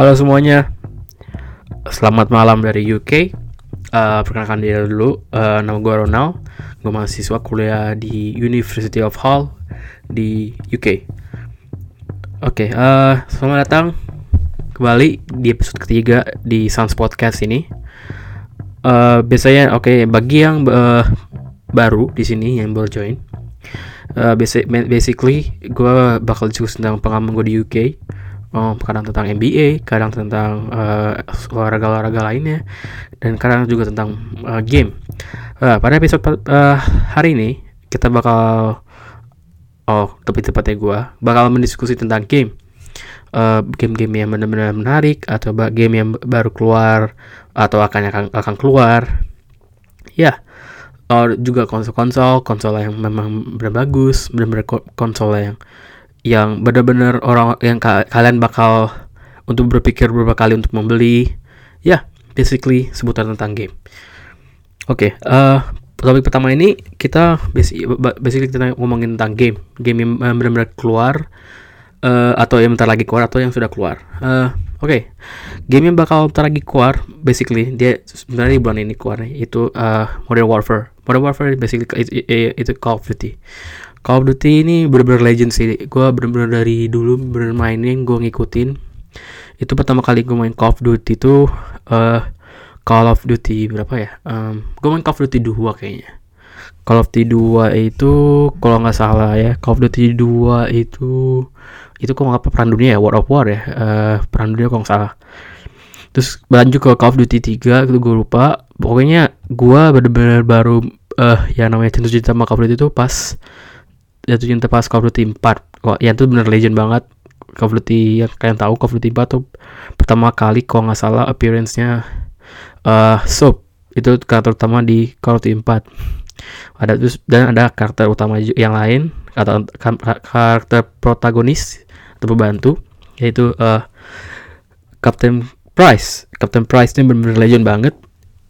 Halo semuanya, selamat malam dari UK. Uh, perkenalkan diri dulu, uh, nama gue Ronald. Gue mahasiswa kuliah di University of Hull di UK. Oke, okay, uh, selamat datang kembali di episode ketiga di Sans Podcast ini. Uh, biasanya, oke, okay, bagi yang uh, baru di sini yang baru join, uh, basic, basically gue bakal diskusi tentang pengalaman gue di UK oh, kadang tentang NBA, kadang tentang uh, olahraga-olahraga lainnya, dan kadang juga tentang uh, game. Uh, pada episode uh, hari ini kita bakal, oh tapi tepatnya gue bakal mendiskusi tentang game, game-game uh, yang benar-benar menarik atau game yang baru keluar atau akan akan, akan keluar. Ya, yeah. juga konsol-konsol, konsol yang memang benar bagus, benar-benar konsol yang yang benar-benar orang yang ka kalian bakal untuk berpikir beberapa kali untuk membeli. Ya yeah, basically sebutan tentang game. Oke okay, uh, eh, topik pertama ini kita basically kita ngomongin tentang game. Game yang benar-benar keluar uh, atau yang bentar lagi keluar atau yang sudah keluar. Uh, oke okay. game yang bakal bentar lagi keluar basically dia sebenarnya di bulan ini keluar itu uh, Modern Warfare. Modern Warfare basically itu, itu Call of Duty Call of Duty ini bener-bener legend sih. Gue bener-bener dari dulu bener mainin gue ngikutin. Itu pertama kali gue main Call of Duty itu uh, Call of Duty berapa ya? Um, gue main Call of Duty 2 kayaknya. Call of Duty 2 itu kalau nggak salah ya Call of Duty 2 itu itu kok nggak perang dunia ya? World of War ya? Uh, perang dunia kalau nggak salah. Terus lanjut ke Call of Duty 3 itu gue lupa. Pokoknya gue bener-bener baru uh, yang namanya cinta cinta sama Call of Duty itu pas jatuh cinta pas Call of Duty 4 kok yang itu bener legend banget. Call of Duty yang kalian tahu Call of Duty 4 tuh pertama kali kalau nggak salah appearance-nya uh, Soap. Itu karakter utama di Call of Duty 4 ada terus dan ada karakter utama yang lain atau karakter protagonis atau pembantu yaitu uh, Captain Price. Captain Price ini bener-bener legend banget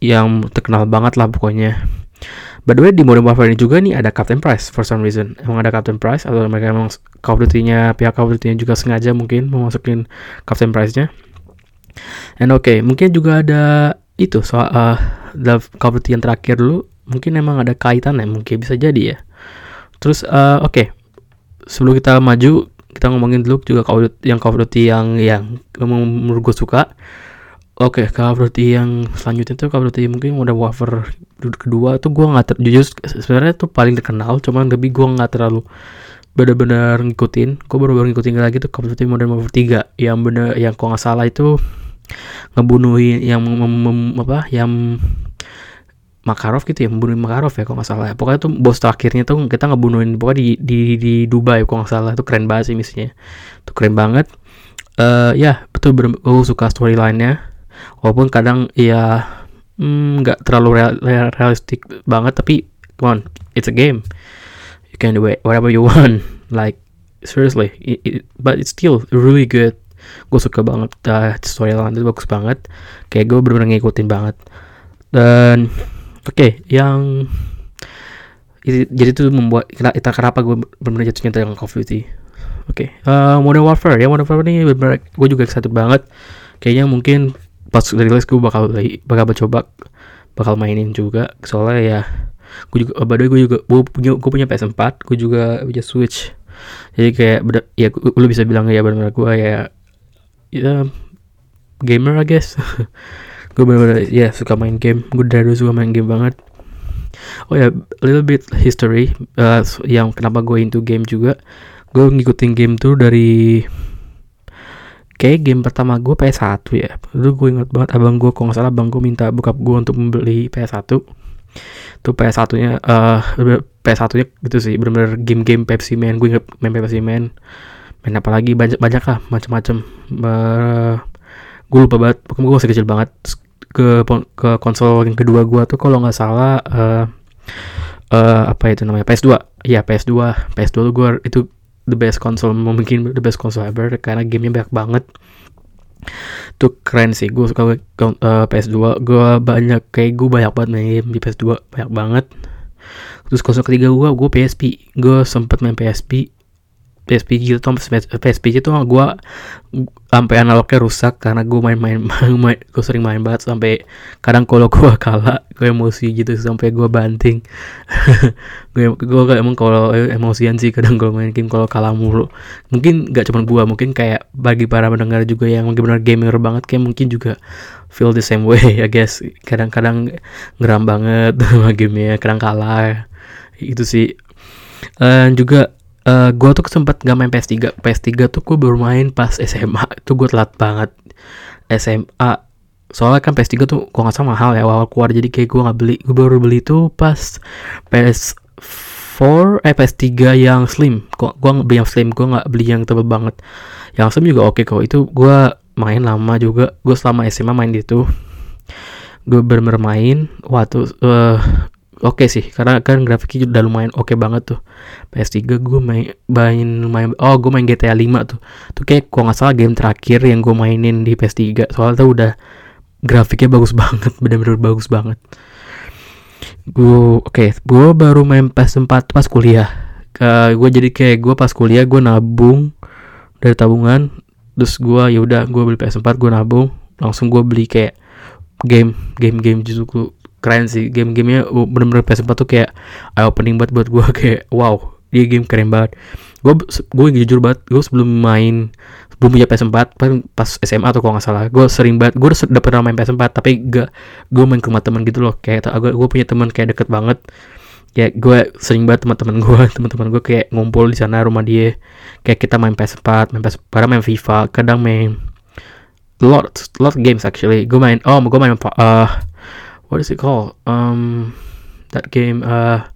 yang terkenal banget lah pokoknya By the way di Modern Warfare ini juga nih ada Captain Price for some reason. Emang ada Captain Price atau mereka emang Call of Duty-nya pihak Call of Duty-nya juga sengaja mungkin memasukin Captain Price-nya. And oke, okay, mungkin juga ada itu soal uh, Call of Duty yang terakhir dulu mungkin emang ada kaitan ya mungkin bisa jadi ya. Terus uh, oke, okay. sebelum kita maju kita ngomongin dulu juga Call of Duty, yang Call of Duty yang yang menurut gue suka Oke, okay, Duty yang selanjutnya tuh Duty mungkin udah Warfare kedua tuh gue nggak ter jujur sebenarnya tuh paling terkenal, cuman tapi gue nggak terlalu benar-benar ngikutin. Gue baru-baru ngikutin lagi tuh of Duty Modern Warfare 3 yang bener yang kok nggak salah itu ngebunuhin yang mem, mem, apa yang Makarov gitu ya membunuh Makarov ya kok nggak salah ya. Pokoknya tuh bos terakhirnya tuh kita ngebunuhin pokoknya di di di Dubai kok nggak salah. Itu keren banget sih misinya. Tuh keren banget. Uh, ya betul gue suka storylinenya walaupun kadang ya nggak mm, terlalu real, realistik banget tapi come on it's a game. You can do it whatever you want. Like seriously it, it, but it's still really good. Gue suka banget uh, storyline itu bagus banget. Kayak gue bener-bener ngikutin banget. Dan oke okay, yang itu, jadi itu membuat kita kenapa gue benar-benar jatuh cinta dengan Call of Duty. Oke okay. uh, Modern Warfare. Ya Modern Warfare ini bener-bener gue juga excited banget. Kayaknya mungkin pas rilis gue bakal bakal coba bakal mainin juga. Soalnya ya gue juga oh, gue juga gue punya gue punya PS4 gue juga punya Switch. Jadi kayak bener, ya lu bisa bilang ya benar gue ya ya gamer I guess. Gue bener-bener ya suka main game. Gue dari dulu suka main game banget. Oh ya little bit history uh, yang kenapa gue into game juga. Gue ngikutin game tuh dari kayak game pertama gue PS1 ya. Dulu gue ingat banget abang gue kalau nggak salah abang gue minta bokap gue untuk membeli PS1 tuh PS1 nya uh, PS1 nya gitu sih bener-bener game-game Pepsi Man. Gue inget main Pepsi Man. Main apa lagi? Banyak banyak lah macam-macam uh, gue lupa banget pokoknya gue masih kecil banget. Ke ke konsol yang kedua gue tuh kalau nggak salah uh, uh, apa itu namanya? PS2 ya PS2 PS2 tuh gue itu the best console mungkin the best console ever karena gamenya banyak banget. Tuh keren sih gue suka uh, eh, PS2 gue banyak kayak gue banyak banget main game di PS2 banyak banget. Terus konsol ketiga gue gue PSP gue sempet main PSP PSP gitu PSP itu gue sampai analognya rusak karena gue main-main main, gue sering main banget sampai kadang kalau gue kalah gue emosi gitu sampai gue banting. Gue gue emang kalau emosian sih kadang kalau main game kalau kalah mulu. Mungkin gak cuma gue mungkin kayak bagi para pendengar juga yang mungkin benar gamer banget kayak mungkin juga feel the same way I guess. Kadang-kadang ngeram banget sama gamenya kadang kalah. Itu sih. Dan juga uh, eh, gue tuh sempat gak main PS3 PS3 tuh gue baru main pas SMA itu gue telat banget. SMA soalnya kan PS3 tuh kok nggak sama mahal ya awal keluar. Jadi kayak gue nggak beli. Gue baru beli tuh pas PS4 eh PS3 yang slim. Kok gue nggak beli yang slim. Gue nggak beli yang tebel banget. Yang slim juga oke okay kok. Itu gue main lama juga. Gue selama SMA main itu gue bener-bener main. Waktu uh, oke okay sih karena kan grafiknya udah lumayan oke okay banget tuh. PS3 gue main main main oh gue main GTA 5 tuh. Tuh kayak kok nggak salah game terakhir yang gue mainin di PS3 soalnya tuh udah grafiknya bagus banget bener-bener bagus banget. Gue oke okay, gue baru main PS4 pas kuliah. Ke gue jadi kayak gue pas kuliah gue nabung dari tabungan terus gue ya udah gue beli PS4 gue nabung langsung gue beli kayak game game game justru keren sih. Game-gamenya uh, bener-bener PS4 tuh kayak eye opening banget buat gue kayak wow dia game keren banget. Gue gue jujur banget gue sebelum main belum punya PS4 pas SMA atau kalau nggak salah gue sering banget gue udah pernah main PS4 tapi gak gue main ke rumah teman gitu loh. Kayak gue gue punya teman kayak deket banget. Ya gue sering banget teman-teman gue teman-teman gue kayak ngumpul di sana rumah dia. Kayak kita main PS4 main PS kadang main FIFA kadang main lot lot games actually. Gue main oh gue main uh, what is it called? Um that game uh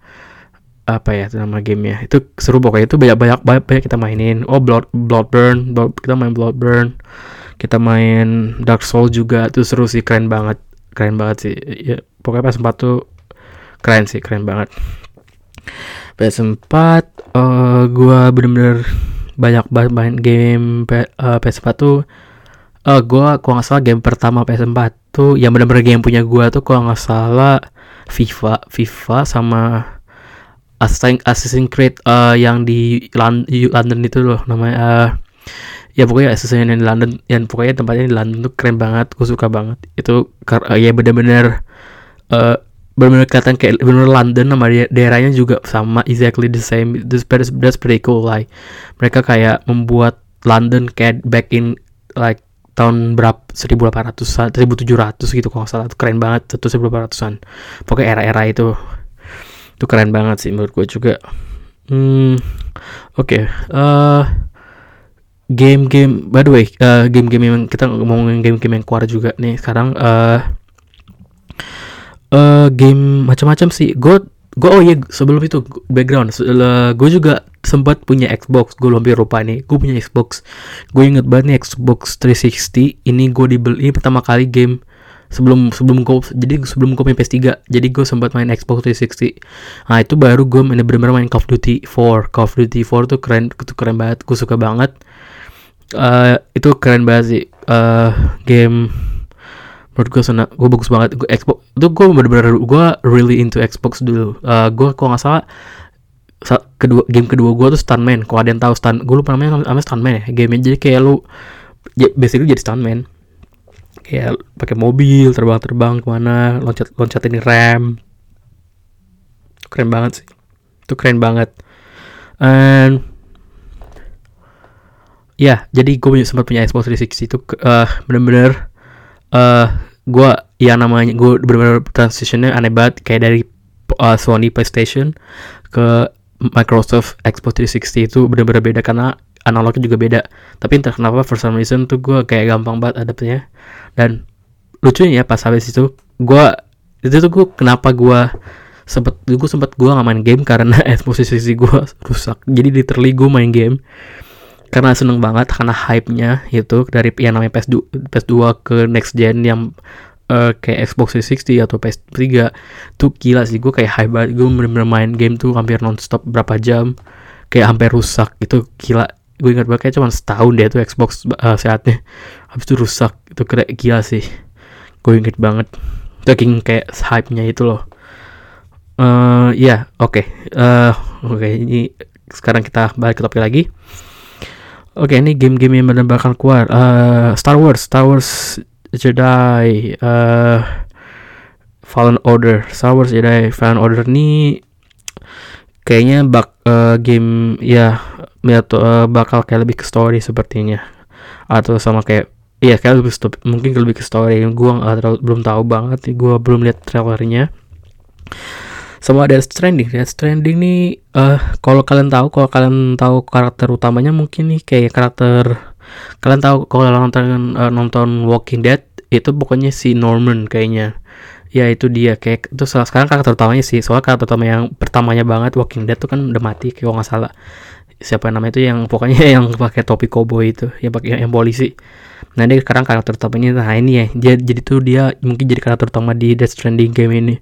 apa ya itu nama gamenya? Itu seru pokoknya. Itu banyak banyak banyak, banyak kita mainin. Oh blood bloodburn blood, kita main bloodburn kita main dark soul juga. Itu seru sih keren banget. Keren banget sih. Ya pokoknya pas sempat tuh keren sih keren banget. PS4 uh, gua bener-bener banyak banget main game P, uh, PS4 tuh uh, gue kalau nggak salah game pertama PS4 tuh yang benar-benar game punya gue tuh kalau nggak salah FIFA FIFA sama Assassin's Assassin's Creed uh, yang di London itu loh namanya. Uh, ya pokoknya Assassin's yang di London yang pokoknya tempatnya di London tuh keren banget gue suka banget. Itu uh, ya benar-benar uh, benar-benar kelihatan kayak benar London sama daerahnya juga sama exactly the same. That's, that's pretty cool like mereka kayak membuat London kayak back in like tahun berapa 1800-an 1700 gitu kalau salah. Keren banget itu 1800-an pokoknya era-era itu itu keren banget sih menurut gue juga. Hmm oke okay. uh, eh, game-game by the way uh, game-game yang kita ngomongin game-game yang keluar juga nih sekarang uh, uh, game macam-macam sih. Gue gue oh iya sebelum itu background. Gue juga sempat punya Xbox. Gue hampir lupa nih gue punya Xbox. Gue inget banget nih Xbox 360 ini gue dibeli ini pertama kali game sebelum sebelum gue jadi sebelum gue main PS3 jadi gue sempat main Xbox 360 nah itu baru gue main bener-bener main Call of Duty 4 Call of Duty 4 tuh keren itu keren banget. Gue suka banget. Uh, itu keren banget sih. Uh, game menurut gue sana gue bagus banget. Gue Xbox itu gue bener-bener gue really into Xbox dulu. Uh, gue kok nggak salah kedua game kedua gue tuh stuntman. Kalau ada yang tahu stunt gue lupa namanya namanya stuntman ya game jadi kayak lu ya, basically jadi stuntman. Kayak pakai mobil terbang-terbang ke mana loncat loncatin rem. Keren banget sih. Itu keren banget. And ya jadi gue sempat punya Xbox 360 itu uh, bener-bener uh, gue ya namanya gue bener-bener transitionnya aneh banget. Kayak dari uh, Sony PlayStation ke Microsoft Xbox 360 itu benar-benar beda karena analognya juga beda. Tapi entah kenapa for some reason tuh gue kayak gampang banget adaptnya. Dan lucunya ya pas habis itu gue itu tuh gue kenapa gue sempet gue sempet gue nggak main game karena Xbox 360 gue rusak. Jadi literally gue main game karena seneng banget karena hype-nya itu dari yang namanya PS2, PS2 ke next gen yang uh, kayak Xbox 360 atau PS3 tuh gila sih gue kayak hype banget. Gue bener-bener main game tuh hampir nonstop berapa jam kayak hampir rusak itu gila. Gue ingat banget kayak cuma setahun deh tuh Xbox uh, sehatnya. Habis itu rusak itu keren gila sih. Gue inget banget. Saking kayak hype nya itu loh. Uh, ya yeah, oke. Okay. uh, oke okay, ini sekarang kita balik ke topik lagi oke ini game-game yang benar bakal keluar. Uh, Star Wars Star Wars Jedi uh, Fallen Order. Star Wars Jedi Fallen Order ini kayaknya bak uh, game ya uh, bakal kayak lebih ke story sepertinya. Atau sama kayak iya kayak lebih stop, mungkin lebih ke story. Gue nggak terlalu belum tahu banget. Gue belum lihat trailernya sama Death Stranding. Death Stranding nih uh, kalau kalian tahu kalau kalian tahu karakter utamanya mungkin nih kayak karakter kalian tahu kalau nonton uh, nonton Walking Dead itu pokoknya si Norman kayaknya. Ya itu dia. Kayak itu sekarang karakter utamanya sih. Soalnya karakter utama yang pertamanya banget Walking Dead tuh kan udah mati kayak nggak salah. Siapa namanya itu yang pokoknya yang pakai topi cowboy itu yang pakai yang polisi. Nah dia sekarang karakter utamanya nah ini ya. Dia jadi tuh dia mungkin jadi karakter utama di Death Stranding game ini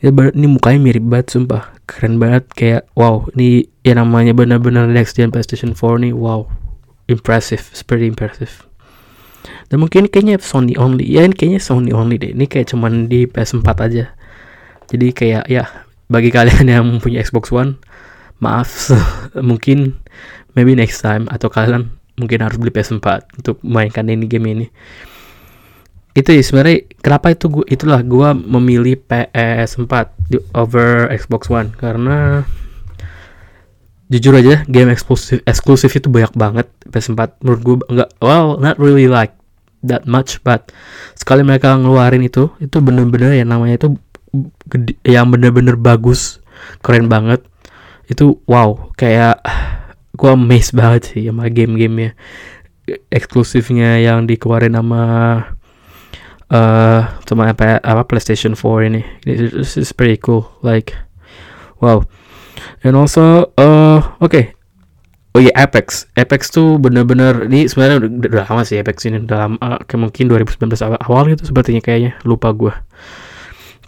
ya ini mukanya mirip banget sumpah. Keren banget kayak wow ini ya namanya benar-benar next gen PlayStation 4 nih wow. Impressive pretty impressive. Dan mungkin kayaknya Sony only. Ya ini kayaknya Sony only deh. Ini kayak cuman di PS4 aja. Jadi kayak ya bagi kalian yang punya Xbox One maaf mungkin maybe next time atau kalian mungkin harus beli PS4 untuk mainkan ini game ini itu ya sebenarnya kenapa itu gua itulah gua memilih PS4 di over Xbox One. Karena jujur aja game eksklusif eksklusif itu banyak banget PS4 menurut gue enggak well not really like that much but sekali mereka ngeluarin itu itu bener-bener yang namanya itu gede, yang bener-bener bagus keren banget. Itu wow kayak gue amazed banget sih sama game-gamenya. Eksklusifnya yang dikeluarin sama uh, sama apa, apa PlayStation 4 ini. This is pretty cool like wow. And also uh, oke okay. oh iya yeah, Apex. Apex tuh bener-bener ini sebenarnya udah, udah lama sih Apex ini. Dalam uh, kayak mungkin 2019 awal, awal gitu sepertinya kayaknya. Lupa gue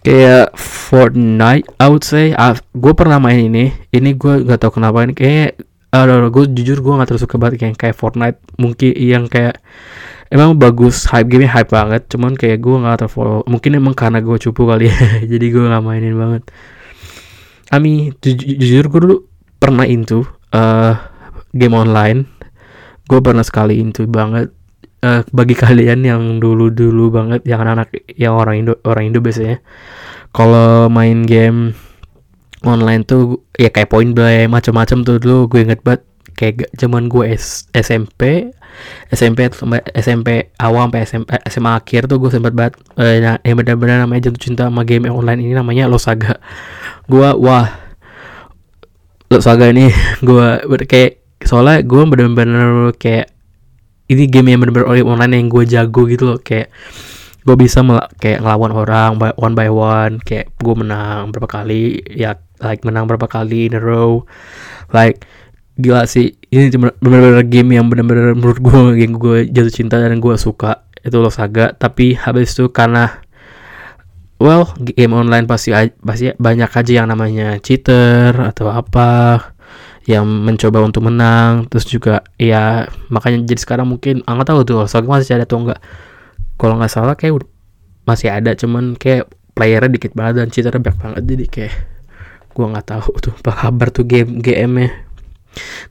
kayak Fortnite I would say. Uh, gue pernah main ini. Ini gue nggak tahu kenapa ini. Kayak uh, gue jujur gue nggak terlalu suka banget kayak kayak Fortnite. Mungkin yang kayak emang bagus hype game hype banget cuman kayak gue nggak terfollow. Mungkin emang karena gue cupu kali ya jadi gue nggak mainin banget. Ami ju jujur gue dulu pernah into uh, game online. Gue pernah sekali into banget. Uh, bagi kalian yang dulu dulu banget yang anak-anak yang orang Indo orang Indo biasanya kalau main game online tuh ya kayak point blank macam-macam tuh dulu gue inget banget. Kayak zaman gue S SMP SMP SMP awal sampai SMP, SMA akhir tuh gue sempat banget uh, yang benar-benar namanya jatuh cinta sama game online ini namanya Losaga gue wah Losaga ini gue kayak soalnya gue benar-benar kayak ini game yang benar-benar online yang gue jago gitu loh kayak gue bisa kayak ngelawan orang by, one by one kayak gue menang berapa kali ya like menang berapa kali in a row. Like gila sih ini benar-benar game yang benar-benar menurut gue yang gue jatuh cinta dan gue suka. Itu lo saga. Tapi habis itu karena well game online pasti pasti banyak aja yang namanya cheater atau apa yang mencoba untuk menang. Terus juga ya makanya jadi sekarang mungkin ah, nggak tahu tuh saga masih ada atau enggak kalau nggak salah kayak masih ada cuman kayak playernya dikit banget dan cheater banyak banget. Jadi kayak gue nggak tahu tuh apa kabar tuh game GM nya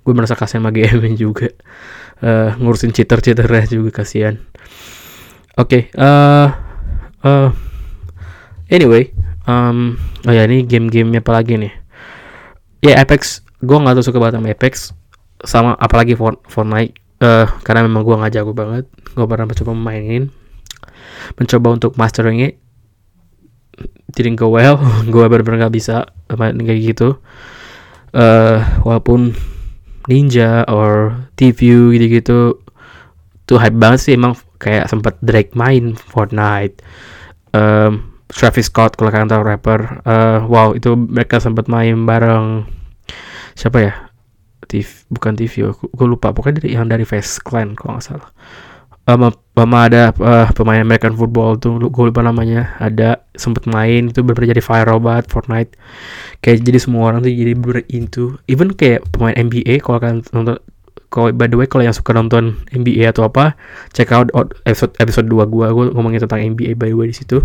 gue merasa kasihan sama GM juga. Uh, ngurusin cheater cheaternya juga kasihan. Oke okay, uh, eh, uh, anyway um, oh ya ini game-game apa lagi nih? Ya yeah, Apex gue nggak tuh suka banget sama Apex sama apalagi Fortnite. Uh, karena memang gue nggak jago banget gue pernah mencoba mainin mencoba untuk mastering it. Didn't go well gue benar-benar gak bisa main kayak gitu uh, walaupun ninja or TV gitu-gitu tuh hype banget sih. Emang kayak sempat Drake main Fortnite um, Travis Scott kalau kalian tahu rapper. Uh, wow itu mereka sempat main bareng siapa ya? TV bukan TV gue lupa. Pokoknya dari yang dari Face Clan kalau nggak salah sama ada uh, pemain American football tuh gue lupa namanya. Ada sempet main itu benar jadi viral banget Fortnite. Kayak jadi semua orang tuh jadi ber into even kayak pemain NBA kalau kalian nonton kalau by the way kalau yang suka nonton NBA atau apa check out episode episode 2 gua gue ngomongin tentang NBA by the way di situ.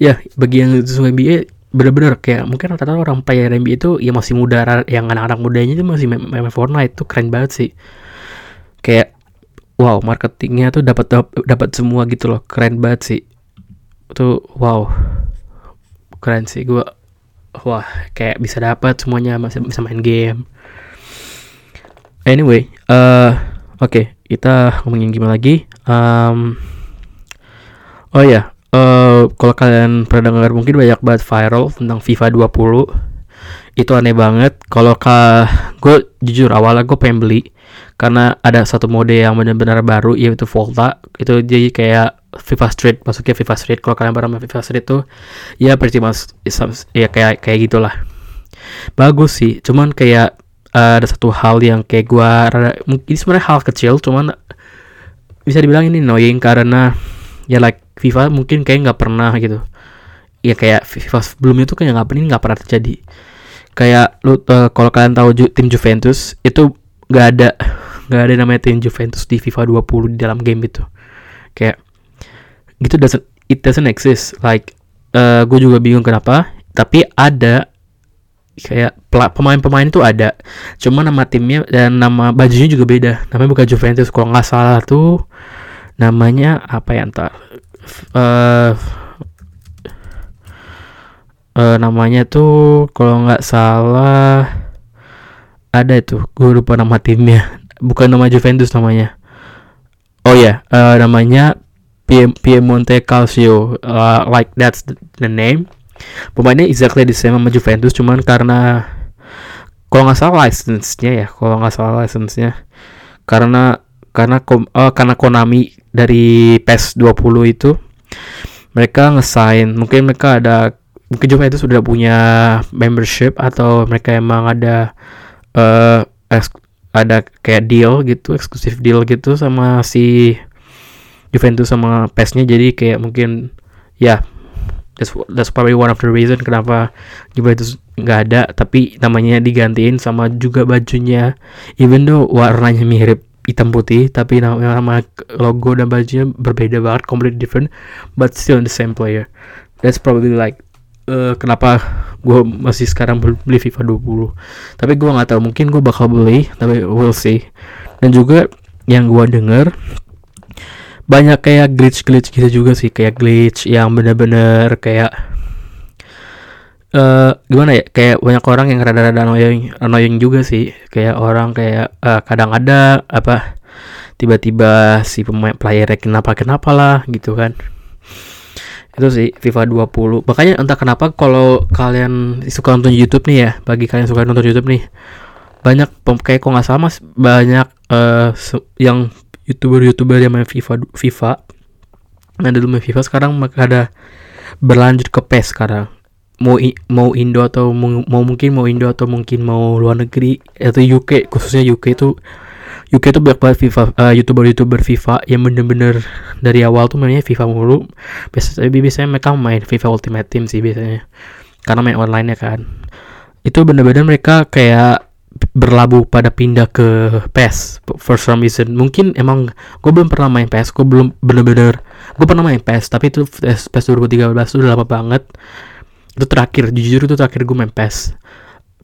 Ya bagi yang suka NBA bener-bener kayak mungkin rata-rata orang player NBA itu ya masih muda yang anak-anak mudanya itu masih main, main Fortnite itu keren banget sih. Kayak wow marketingnya tuh dapat dapat semua gitu loh. Keren banget sih. Tuh wow. Keren sih gue wah kayak bisa dapat semuanya masih bisa main game. Anyway uh, oke okay, kita ngomongin gimana lagi. Um, oh ya yeah, uh, kalau kalian pernah dengar mungkin banyak banget viral tentang FIFA 20 itu aneh banget. Kalau ka gue jujur awalnya gue pengen beli karena ada satu mode yang benar-benar baru yaitu Volta. Itu jadi kayak FIFA Street masuknya FIFA Street. Kalau kalian pernah main FIFA Street tuh ya pretty much ya kayak kayak gitulah. Bagus sih cuman kayak uh, ada satu hal yang kayak gue rada mungkin sebenarnya hal kecil cuman bisa dibilang ini annoying karena ya like FIFA mungkin kayak nggak pernah gitu. Ya kayak FIFA sebelumnya tuh kayak nggak pernah nggak pernah terjadi. Kayak lu uh, kalau kalian tahu ju tim Juventus itu nggak ada nggak ada namanya tim Juventus di FIFA 20 di dalam game itu. Kayak gitu doesn't it doesn't exist. Like uh, gue juga bingung kenapa tapi ada kayak pemain-pemain itu ada. Cuma nama timnya dan nama bajunya juga beda. Namanya bukan Juventus kalau nggak salah tuh namanya apa ya ntar. Uh, uh, namanya tuh kalau nggak salah ada itu. Gue lupa nama timnya bukan nama Juventus namanya. Oh ya yeah, uh, namanya Piemonte Calcio. Uh, like that's the name. Pemainnya exactly the same sama Juventus cuman karena kalau nggak salah license-nya ya kalau nggak salah license-nya. Karena karena uh, karena Konami dari PES 20 itu mereka ngesign mungkin mereka ada mungkin juga itu sudah punya membership atau mereka emang ada uh, ada kayak deal gitu eksklusif deal gitu sama si Juventus sama PES-nya jadi kayak mungkin ya yeah, that's that's probably one of the reason kenapa Juventus nggak ada. Tapi namanya digantiin sama juga bajunya. Even though warnanya mirip hitam putih tapi nama, nama logo dan bajunya berbeda banget completely different but still the same player. That's probably like uh, kenapa gue masih sekarang beli FIFA 20 tapi gue nggak tahu mungkin gue bakal beli tapi we'll see. Dan juga yang gue denger banyak kayak glitch glitch gitu juga sih kayak glitch yang bener-bener kayak uh, gimana ya kayak banyak orang yang rada-rada annoying annoying juga sih. Kayak orang kayak uh, kadang ada apa tiba-tiba si pemain playernya kenapa kenapa lah gitu kan itu sih FIFA 20 makanya entah kenapa kalau kalian suka nonton YouTube nih ya bagi kalian suka nonton YouTube nih banyak kayak kok nggak sama banyak uh, yang youtuber-youtuber yang main FIFA FIFA. Nah dulu main FIFA sekarang ada berlanjut ke PES sekarang. Mau mau Indo atau mau, mau mungkin mau Indo atau mungkin mau luar negeri atau UK khususnya UK itu UK itu banyak banget FIFA uh, youtuber youtuber FIFA yang bener-bener dari awal tuh mainnya FIFA mulu. Biasanya biasanya mereka main FIFA Ultimate Team sih biasanya. Karena main online ya kan. Itu bener-bener mereka kayak berlabuh pada pindah ke PES for some reason. Mungkin emang gue belum pernah main PES gue belum bener-bener gue pernah main PES tapi itu PES 2013 itu udah lama banget. Itu terakhir jujur itu terakhir gue main PES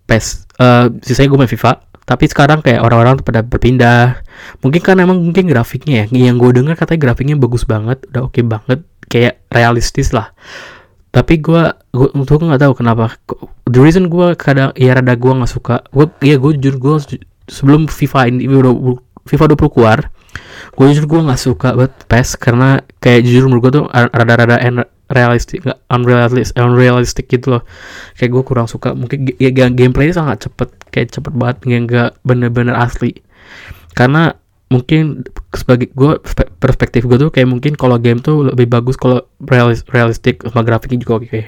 PES uh, sisanya gue main FIFA tapi sekarang kayak orang-orang pada berpindah. Mungkin kan emang mungkin grafiknya ya. Yang gue dengar katanya grafiknya bagus banget udah oke okay banget kayak realistis lah. Tapi gue gue untuk nggak tahu kenapa. The reason gue kadang ya rada gue nggak suka gue ya gue jujur gue sebelum FIFA ini FIFA 20 keluar gue jujur gue nggak suka buat PES karena kayak jujur menurut gue tuh rada-rada realistik nggak unrealistic unrealistic gitu loh. Kayak gue kurang suka. Mungkin ya gameplaynya sangat cepet kayak cepet banget nggak bener-bener asli. Karena mungkin sebagai gue perspektif gue tuh kayak mungkin kalau game tuh lebih bagus kalau realis, realistik sama grafiknya juga oke. Okay.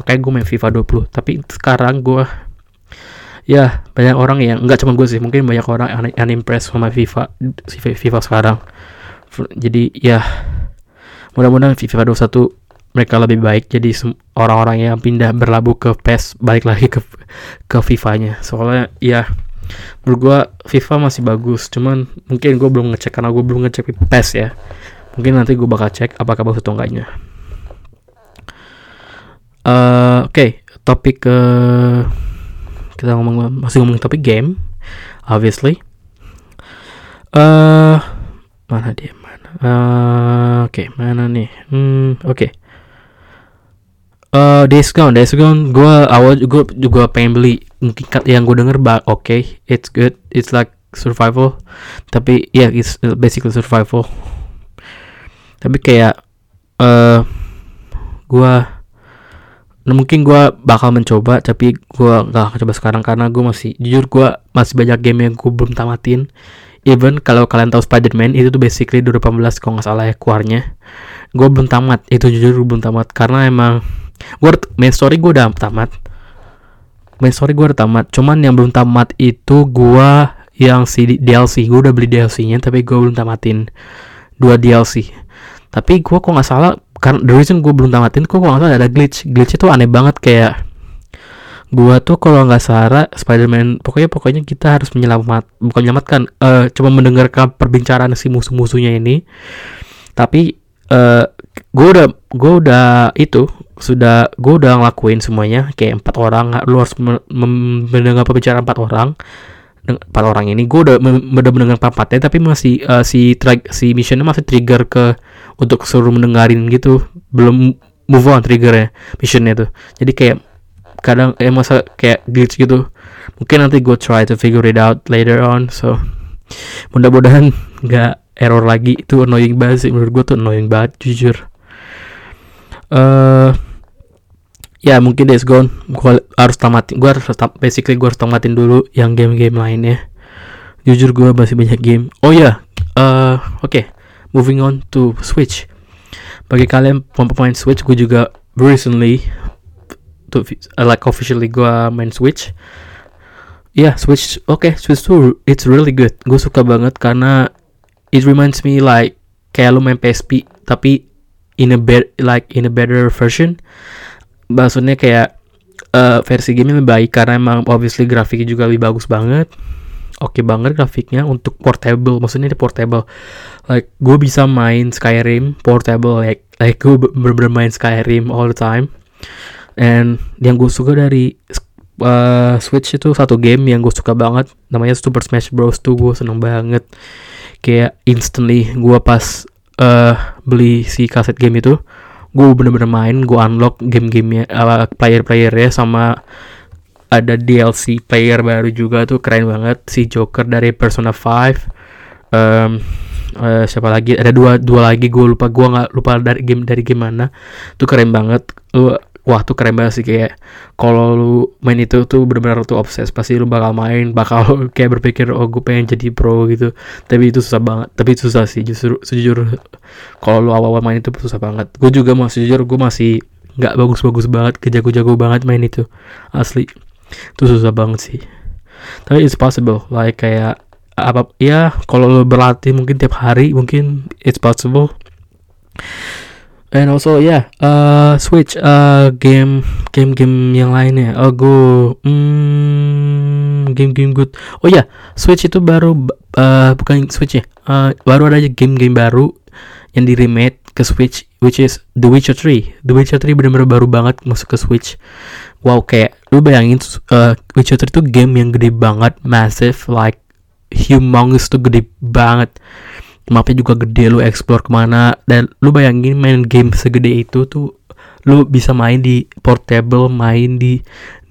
makanya gue main FIFA 20 tapi sekarang gue ya banyak orang yang nggak cuma gue sih mungkin banyak orang yang unimpressed sama FIFA FIFA sekarang. Jadi ya mudah-mudahan FIFA 21 mereka lebih baik. Jadi orang-orang yang pindah berlabuh ke PES balik lagi ke ke FIFA-nya. Soalnya ya menurut gue FIFA masih bagus. Cuman mungkin gue belum ngecek karena gue belum ngecek PES ya. Mungkin nanti gue bakal cek apakah bagus atau enggaknya. Uh, oke okay. topik ke kita ngomong masih ngomongin topik game obviously. Eh uh, mana dia? Mana uh, oke okay, mana nih? Hmm oke. okay. Uh, Days Gone, gue awal juga juga pengen beli. Mungkin yang gue denger, oke, okay, it's good, it's like survival. Tapi ya, yeah, it's basically survival. Tapi kayak, uh, gue nah, mungkin gue bakal mencoba tapi gue gak akan coba sekarang karena gue masih jujur gue masih banyak game yang gue belum tamatin even kalau kalian tahu Spider-Man itu tuh basically 2018 kalau nggak salah ya keluarnya gue belum tamat itu jujur belum tamat karena emang gue main story gue udah tamat. Main story gue udah tamat. Cuman yang belum tamat itu gue yang si DLC gue udah beli DLC-nya tapi gue belum tamatin dua DLC tapi gue kok nggak salah karena the reason gue belum tamatin kok nggak salah ada glitch. Glitch itu aneh banget kayak gue tuh kalau nggak salah Spider-Man pokoknya pokoknya kita harus menyelamat bukan menyelamatkan uh, cuma mendengarkan perbincangan si musuh-musuhnya ini. Tapi uh, gue udah gue udah itu sudah gue udah ngelakuin semuanya kayak empat orang lu harus mendengar pembicaraan empat orang. Empat orang ini gue udah udah mendengar empatnya tapi masih uh, si si missionnya masih trigger ke untuk suruh mendengarin gitu. Belum move on triggernya missionnya tuh. Jadi kayak kadang kayak masa kayak glitch gitu. Mungkin nanti gue try to figure it out later on so. Mudah-mudahan nggak error lagi. Itu annoying banget sih menurut gue tuh annoying banget jujur uh, ya mungkin Days Gone gue harus tamatin gue harus basically gue harus tamatin dulu yang game-game lainnya. Jujur gue masih banyak game. Oh ya yeah. uh, oke. Okay moving on to Switch. Bagi kalian pemain Switch gue juga recently to uh, like officially gue main Switch. Ya yeah, Switch oke okay, Switch tuh it's really good. Gue suka banget karena it reminds me like kayak lu main PSP tapi in a better like in a better version. Maksudnya kayak uh, versi game lebih baik karena emang obviously grafiknya juga lebih bagus banget. Oke okay banget grafiknya untuk portable maksudnya ini portable. Like gue bisa main Skyrim portable like like gue bener-bener main Skyrim all the time. And yang gue suka dari uh, Switch itu satu game yang gue suka banget namanya Super Smash Bros. tuh gue seneng banget. Kayak instantly gue pas uh, beli si kaset game itu gue bener-bener main gue unlock game-gamenya uh, player-playernya sama ada DLC player baru juga tuh keren banget. Si Joker dari Persona 5 um, uh, siapa lagi? Ada dua dua lagi gue lupa gue nggak lupa dari game dari game mana. Tuh keren banget. Lu wah tuh keren banget sih kayak kalau lu main itu tuh benar-benar tuh obses. Pasti lu bakal main bakal kayak berpikir oh gue pengen jadi pro gitu. Tapi itu susah banget tapi itu susah sih justru sejujur kalau lu awal-awal main itu susah banget. Gue juga masih jujur gue masih nggak bagus-bagus banget kejago-jago banget main itu asli. Itu susah banget sih. Tapi it's possible like kayak apa ya kalau lo berlatih mungkin tiap hari mungkin it's possible and also yeah, uh, switch uh, game game game yang lainnya. Oh go hmm, game game good. Oh ya yeah, switch itu baru uh, bukan switch ya. Uh, baru ada game game baru yang di remake ke Switch which is The Witcher 3 The Witcher 3 benar-benar baru banget masuk ke Switch. Wow kayak lu bayangin uh, Witcher 3 itu game yang gede banget massive like humongous tuh gede banget mapnya juga gede lu explore ke mana dan lu bayangin main game segede itu tuh lu bisa main di portable main di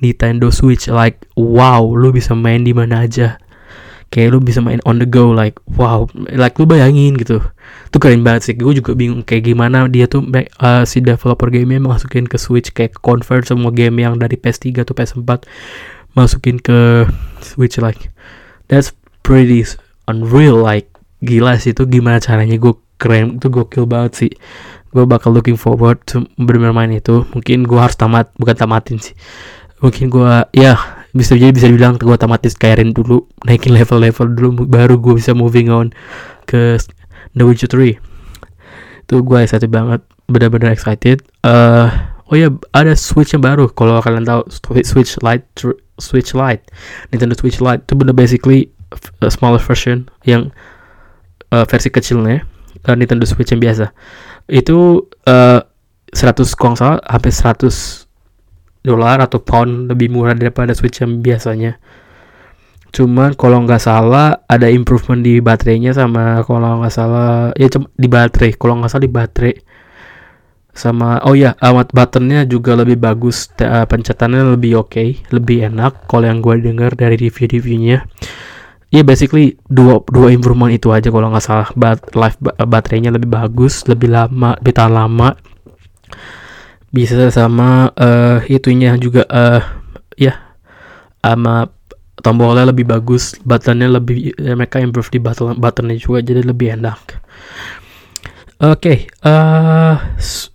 Nintendo Switch like wow lu bisa main di mana aja. Kayak lu bisa main on the go like wow like lu bayangin gitu. Tuh keren banget sih gue juga bingung kayak gimana dia tuh uh, si developer gamenya masukin ke Switch kayak convert semua game yang dari PS3 atau PS4 masukin ke Switch like that's pretty unreal like gila sih itu gimana caranya gue keren itu gokil banget sih. Gue bakal looking forward to bener main itu. Mungkin gue harus tamat bukan tamatin sih. Mungkin gue ya bisa jadi bisa dibilang gue tamatin Skyrim dulu naikin level-level dulu baru gue bisa moving on ke The Witcher 3 itu gue excited banget benar-benar excited. Uh, oh ya ada Switch yang baru kalau kalian tahu Switch Lite Switch Lite Nintendo Switch Lite. Itu benar basically a smaller version yang uh, versi kecilnya uh, Nintendo Switch yang biasa. Itu uh, 100 kong salah hampir 100 dolar atau pound lebih murah daripada Switch yang biasanya. Cuman kalau nggak salah ada improvement di baterainya sama kalau nggak salah ya di baterai kalau nggak salah di baterai. Sama oh ya amat buttonnya juga lebih bagus uh, pencetannya lebih oke okay, lebih enak kalau yang gue dengar dari review-reviewnya ya yeah, basically dua dua improvement itu aja kalau nggak salah. Bat life baterainya lebih bagus lebih lama lebih tahan lama. Bisa sama uh, itunya juga uh, ya yeah, sama tombolnya lebih bagus buttonnya lebih ya mereka improve di button buttonnya juga jadi lebih enak. Oke, okay, uh,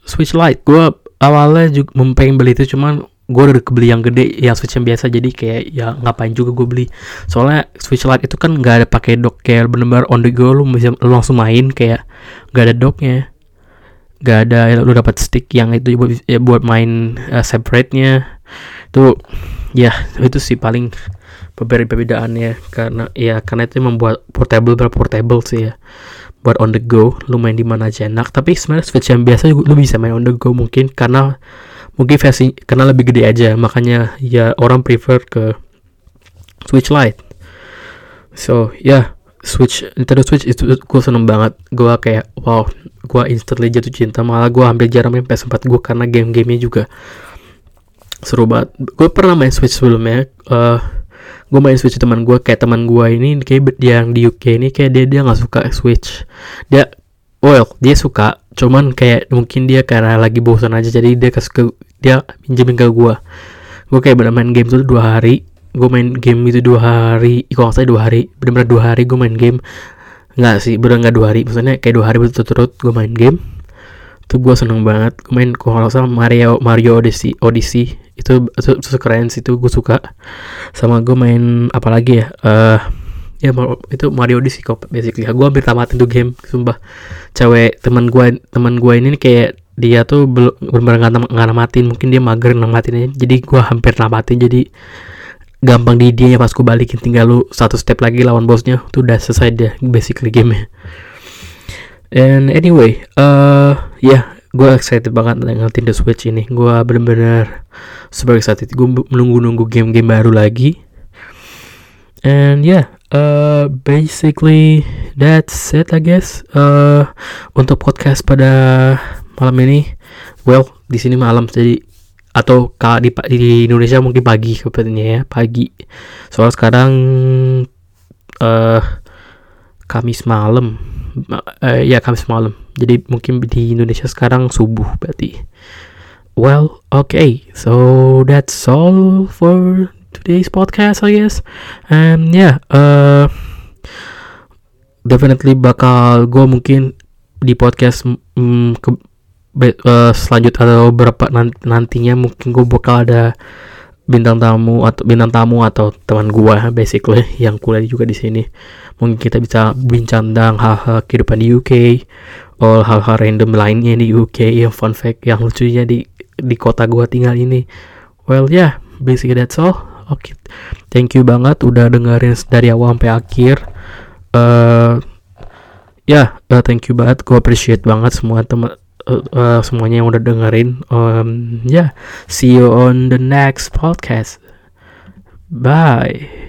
Switch Lite. Gue awalnya juga pengen beli itu, cuman gue udah kebeli yang gede, yang Switch yang biasa. Jadi kayak ya ngapain juga gue beli. Soalnya Switch Lite itu kan nggak ada pakai dock kayak bener-bener on the go lu bisa lu langsung main kayak nggak ada docknya, nggak ada lu dapat stick yang itu buat ya, buat main uh, separate-nya. Itu ya itu sih paling perbedaannya karena ya karena itu membuat portable berapa portable sih ya buat on the go lu main di mana aja enak tapi sebenarnya switch yang biasa lu bisa main on the go mungkin karena mungkin versi karena lebih gede aja makanya ya orang prefer ke switch lite. So ya yeah, switch Nintendo Switch itu gue seneng banget. Gue kayak wow gue instantly jatuh cinta. Malah gue hampir jarang main PS4 gue karena game-gamenya juga seru banget. Gue pernah main Switch sebelumnya uh, gue main Switch teman gue kayak teman gue ini kayak yang di UK ini kayak dia dia nggak suka Switch. Dia well dia suka cuman kayak mungkin dia karena lagi bosan aja jadi dia kasih ke dia pinjemin ke gue gue kayak bener main game tuh dua hari gue main game itu dua hari kalau saya dua hari bener-bener dua hari gue main game. Nggak sih bener nggak dua hari maksudnya kayak dua hari berturut-turut gue main game. Tuh gue seneng banget gue main kalau salah Mario Mario Odyssey Odyssey. Itu itu, itu keren sih itu gue suka. Sama gue main apa lagi ya uh, ya itu Mario Odyssey kok basically. Gue hampir tamatin tuh game sumpah. Cewek teman gue teman gue ini kayak dia tuh belum benar nggak namatin. Mungkin dia mager namatinnya jadi gue hampir namatin. Jadi gampang di dia pas gue balikin. Tinggal lu satu step lagi lawan bosnya. Tuh udah selesai deh basically game And anyway, uh, ya yeah, gue excited banget dengan Nintendo Switch ini. Gue bener-bener super excited. Gue menunggu-nunggu game-game baru lagi. And yeah, uh, basically that's it I guess. Uh, untuk podcast pada malam ini, well di sini malam jadi atau kalau di, di Indonesia mungkin pagi sepertinya ya pagi. Soal sekarang uh, Kamis malam uh, ya Kamis malam. Jadi mungkin di Indonesia sekarang subuh berarti. Well, okay. So that's all for today's podcast, I guess. And yeah, uh, definitely bakal gue mungkin di podcast mm, ke, uh, selanjutnya atau beberapa nantinya mungkin gue bakal ada bintang tamu atau bintang tamu atau teman gua basically yang kuliah juga di sini. Mungkin kita bisa bincang tentang hal-hal kehidupan di UK atau hal-hal random lainnya di UK yang fun fact yang lucunya di di kota gua tinggal ini. Well yeah, basically that's all oke okay. thank you banget udah dengerin dari awal sampai akhir uh, ya yeah, uh, thank you banget gua appreciate banget semua teman uh, semuanya yang udah dengerin. Um, yeah, see you on the next podcast. Bye.